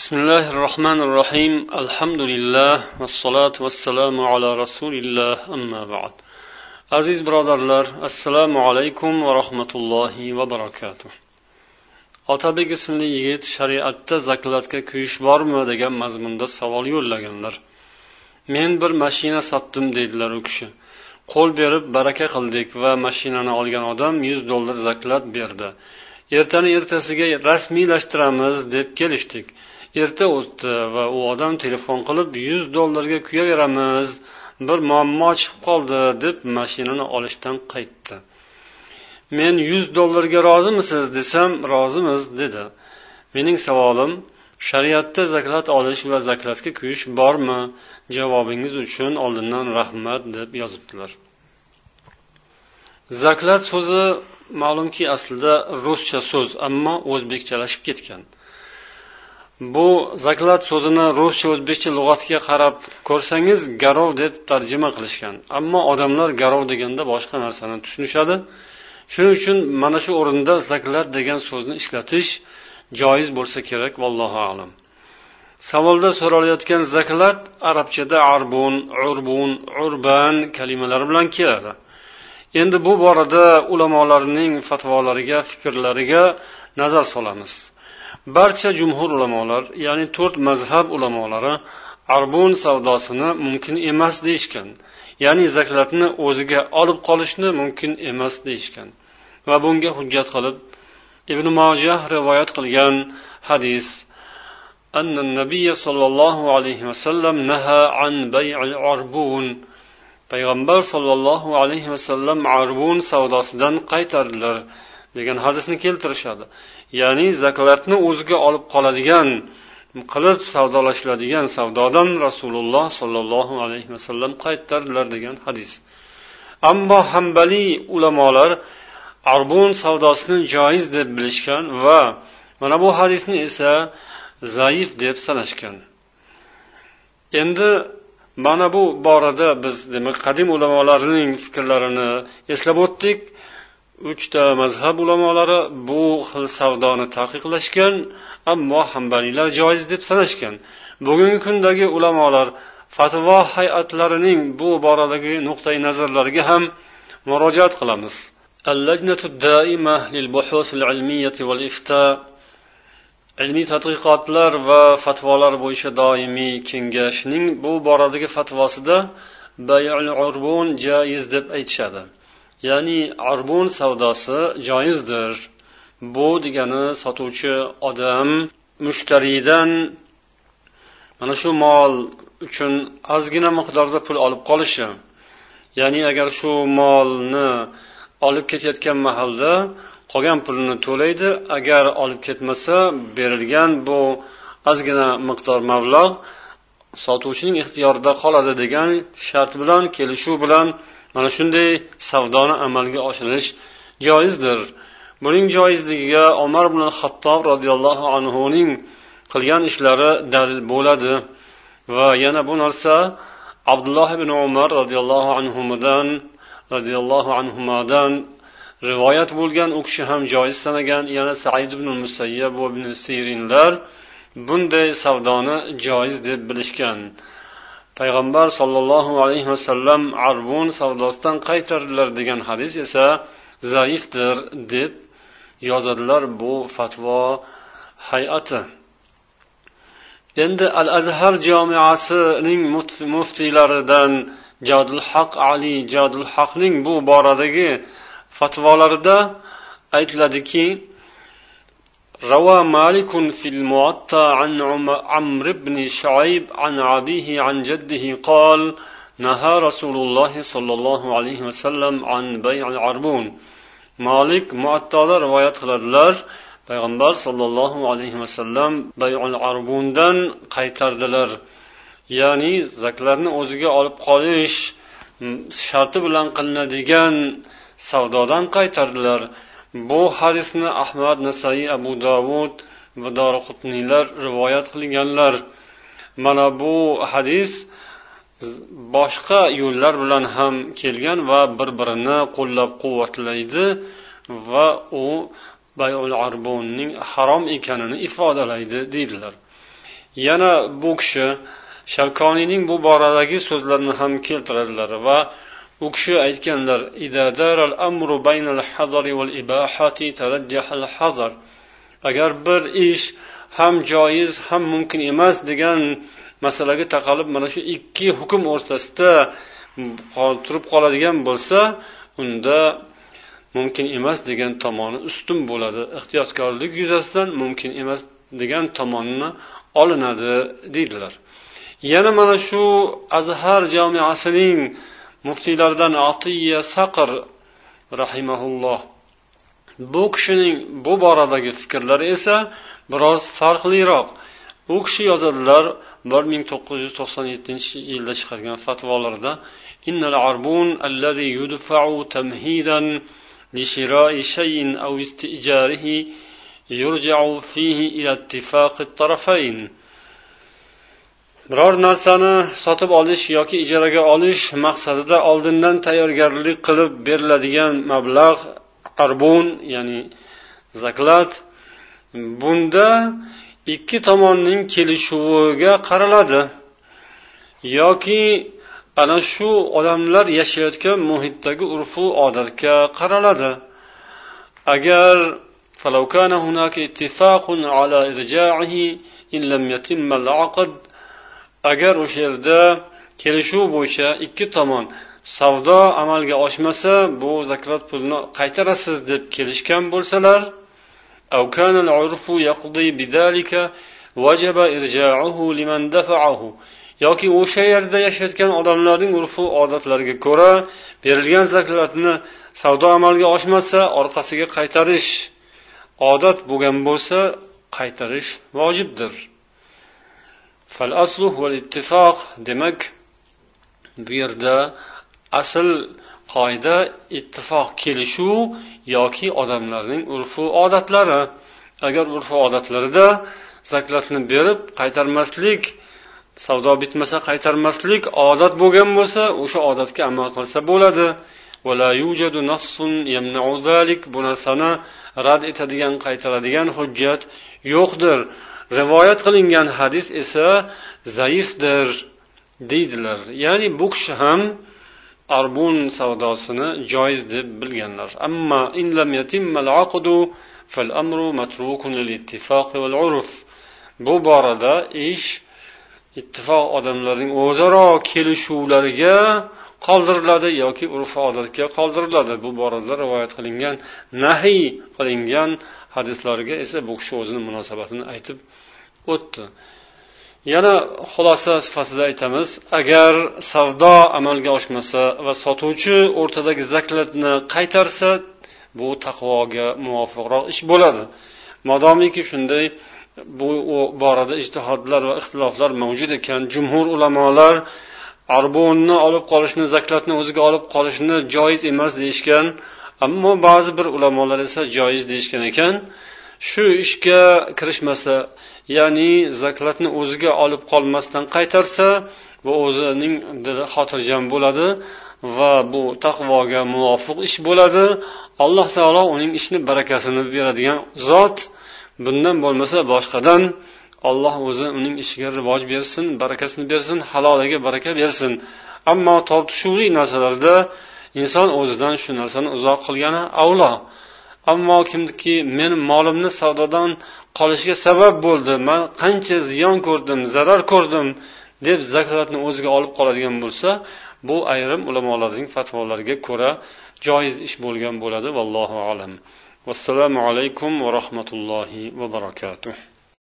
بسم الله الرحمن الرحيم الحمد لله والصلاة والسلام على رسول الله أما بعد aziz birodarlar assalomu alaykum va rahmatullohi va barakatuh otabek ismli yigit shariatda zaklatga kuyish bormi degan mazmunda savol yo'llaganlar men bir mashina sotdim deydilar u kishi qo'l berib baraka qildik va mashinani olgan odam yuz dollar zaklat berdi ertani ertasiga rasmiylashtiramiz deb kelishdik Erta o'tdi va u odam telefon qilib yuz dollarga kuyaveramiz. Bir muammo chiqib qoldi deb mashinani olishdan qaytdi. Men yuz dollarga rozimisiz desam rozimiz dedi. Mening savolim shariatda zaklat olish va zaklatga kuyish bormi? Javobingiz uchun oldindan rahmat deb yozibdilar. Zaklat so'zi ma'lumki aslida ruscha so'z ammo o'zbekchalashib ketgan. Bu zaklat so'zini ruscha o'zbekcha lug'atiga qarab ko'rsangiz garov deb tarjima qilishgan. Ammo odamlar garov deganda boshqa narsani tushunishadi. Shuning uchun mana shu o'rinda zaklat degan so'zni ishlatish joiz bo'lsa kerak vallohu alam. Savolda so'ralayotgan zaklat arabchada arbun urbun urban kalimalari bilan keladi. Endi bu borada ulamolarning fatvolariga fikrlariga nazar solamiz. barcha jumhur ulamolar ya'ni to'rt mazhab ulamolari arbun savdosini mumkin emas deyishgan ya'ni zaklatni o'ziga olib qolishni mumkin emas deyishgan va bunga hujjat qilib ibn mojah rivoyat qilgan hadis أن النبي صلى الله عليه وسلم نهى عن بيع العربون payg'ambar sollallohu alayhi vasallam arbun savdosidan qaytardilar degan hadisni keltirishadi Ya'ni zaklatni o'ziga olib qoladigan qilib savdolashiladigan savdodan rasululloh sollallohu alayhi vasallam qaytardilar degan hadis. Ammo hambaliy ulamolar arbun savdosini joiz deb bilishgan va mana bu hadisni esa zaif deb sanashgan. Endi mana bu borada biz demak qadim ulamolarning fikrlarini eslab o'tdik. uchta mazhab ulamolari bu xil savdoni taqiqlashgan ammo hambaliylar joiz deb sanashgan bugungi kundagi ulamolar fatvo hayatlarining bu boradagi nuqtai nazarlariga ham murojaat qilamiz اللجنة الدائمة للبحوث العلمية والإفتاء ilmiy tadqiqotlar va fatvolar bo'yicha doimiy kengashning bu boradagi fatvosida urbun jaiz deb aytishadi Ya'ni arbun savdosi joizdir. Bu degani sotuvchi odam mushtariydan mana shu mol uchun ozgina miqdorda pul olib qolishi. Ya'ni agar shu molni olib ketayotgan mahalda qolgan pulini to'laydi agar olib ketmasa berilgan bu ozgina miqdor mablag' sotuvchining ixtiyorida qoladi degan shart bilan kelishuv bilan mana shunday savdoni amalga oshirish joizdir. Buning joizligiga omar ibn hattob roziyallohu anhuning qilgan ishlari dalil bo'ladi. Va yana bu narsa abdulloh ibn umar roziyallohu anhudan roziyallohu anhudan rivoyat bo'lgan. U kishi ham joiz sanagan. Yana said ibn musayyab va ibn sirinlar bunday savdoni joiz deb bilishgan. Payg'ambar sollallohu alayhi vasallam arbun savdosidan qaytardilar degan hadis esa zaifdir deb yozadilar bu fatvo hay'ati. Endi al azhar jamiasining muftiylaridan jadul haq ali jadul haqning bu boradagi fatvolarida aytiladiki روى مالك في المعطى عن عمرو بن شعيب عن أبيه عن جده قال نهى رسول الله صلى الله عليه وسلم عن بيع العربون مالك معطى رواية قiladilar payg'ambar sollallohu alayhi vasallam bayul arbundan qaytardilar ya'ni zaklarni o'ziga olib qolish sharti bilan qilinadigan savdodan qaytardilar Bu hadisni ahmad nasaiy abu dovud va dorqutniylar rivoyat qilganlar. Mana bu hadis boshqa yo'llar bilan ham kelgan va bir birini qo'llab quvvatlaydi va u bayul arbunning harom ekanini ifodalaydi deydilar. Yana bu kishi shavkoniyning bu boradagi so'zlarini ham keltiradilar va u kishi aytganlar agar bir ish ham joiz ham mumkin emas degan masalaga taqalib mana shu ikki hukm o'rtasida turib qoladigan bo'lsa unda mumkin emas degan tomoni ustun bo'ladi. Ehtiyotkorlik yuzasidan mumkin emas degan tomonni olinadi deydilar. Yana mana shu azhar jamiasining muftiylaridan atiya saqr rahimaulloh bu kishining bu boradagi fikrlari esa biroz farqliroq u kishi yozadilar bir ming to'qqiz yuz to'qson yettinchi yilda chiqargan fatvolarida لشراء شيء أو استئجاره يرجع فيه إلى اتفاق الطرفين biror narsani sotib olish yoki ijaraga olish maqsadida oldindan tayyorgarlik qilib beriladigan mablag' arbun ya'ni zaklat bunda ikki tomonning kelishuviga qaraladi. Yoki ana shu odamlar yashayotgan muhitdagi urfu odatga qaraladi. Agar agar o'sha yerda kelishuv bo'yicha ikki tomon savdo amalga oshmasa bu zakrat pulni qaytarasiz deb kelishgan bo'lsalar yoki o'sha yerda yashayotgan odamlarning urfu odatlariga ko'ra berilgan zaklatni savdo amalga oshmasa orqasiga qaytarish odat bo'lgan bo'lsa qaytarish vojibdir. Ittifoq demak bu yerda asl qoida ittifoq kelishuv yoki odamlarning urfu odatlari agar urfu odatlarida zaklatni berib qaytarmaslik savdo bitmasa qaytarmaslik odat bo'lgan bo'lsa o'sha odatga amal qilsa bo'ladi bu narsani rad etadigan qaytaradigan hujjat yo'qdir rivoyat qilingan hadis esa zaifdir deydilar. Ya'ni bu kishi ham arbun savdosini joiz deb bilganlar. Ammo bu borada ish ittifoq odamlarning o'zaro kelishuvlariga qoldiriladi yoki urf odatga qoldiriladi. Bu borada rivoyat qilingan nahiy qilingan hadislarga esa bu kishi o'zini munosabatini aytib o'tdi. Yana xulosa sifatida aytamiz agar savdo amalga oshmasa va sotuvchi o'rtadagi zaklatni qaytarsa bu taqvoga muvofiqroq ish bo'ladi. Modomiki shunday bu borada ijtihodlar va ixtiloflar mavjud ekan. Jumhur ulamolar arbonni olib qolishni zaklatni o'ziga olib qolishni joiz emas deyishgan ammo ba'zi bir ulamolar esa joiz deyishgan ekan. Shu ishga kirishmasa ya'ni zaklatni o'ziga olib qolmasdan qaytarsa bu o'zining dili xotirjam bo'ladi va bu taqvoga muvofiq ish bo'ladi. Alloh taolo uning ishini barakasini beradigan zot bundan bo'lmasa boshqadan olloh o'zi uning ishiga rivoj bersin barakasini bersin haloliga baraka bersin. Ammo tortishuvli narsalarda inson o'zidan shu narsani uzoq qilgani avlo. Ammo kimki meni molimni savdodan qolishiga sabab bo'ldi man qancha ziyon ko'rdim zarar ko'rdim deb zakotni o'ziga olib qoladigan bo'lsa bu ayrim ulamolarning fatvolariga ko'ra joiz ish bo'lgan bo'ladi vallohu alam. Vassalomu alaykum va rahmatullohi va barakatuh.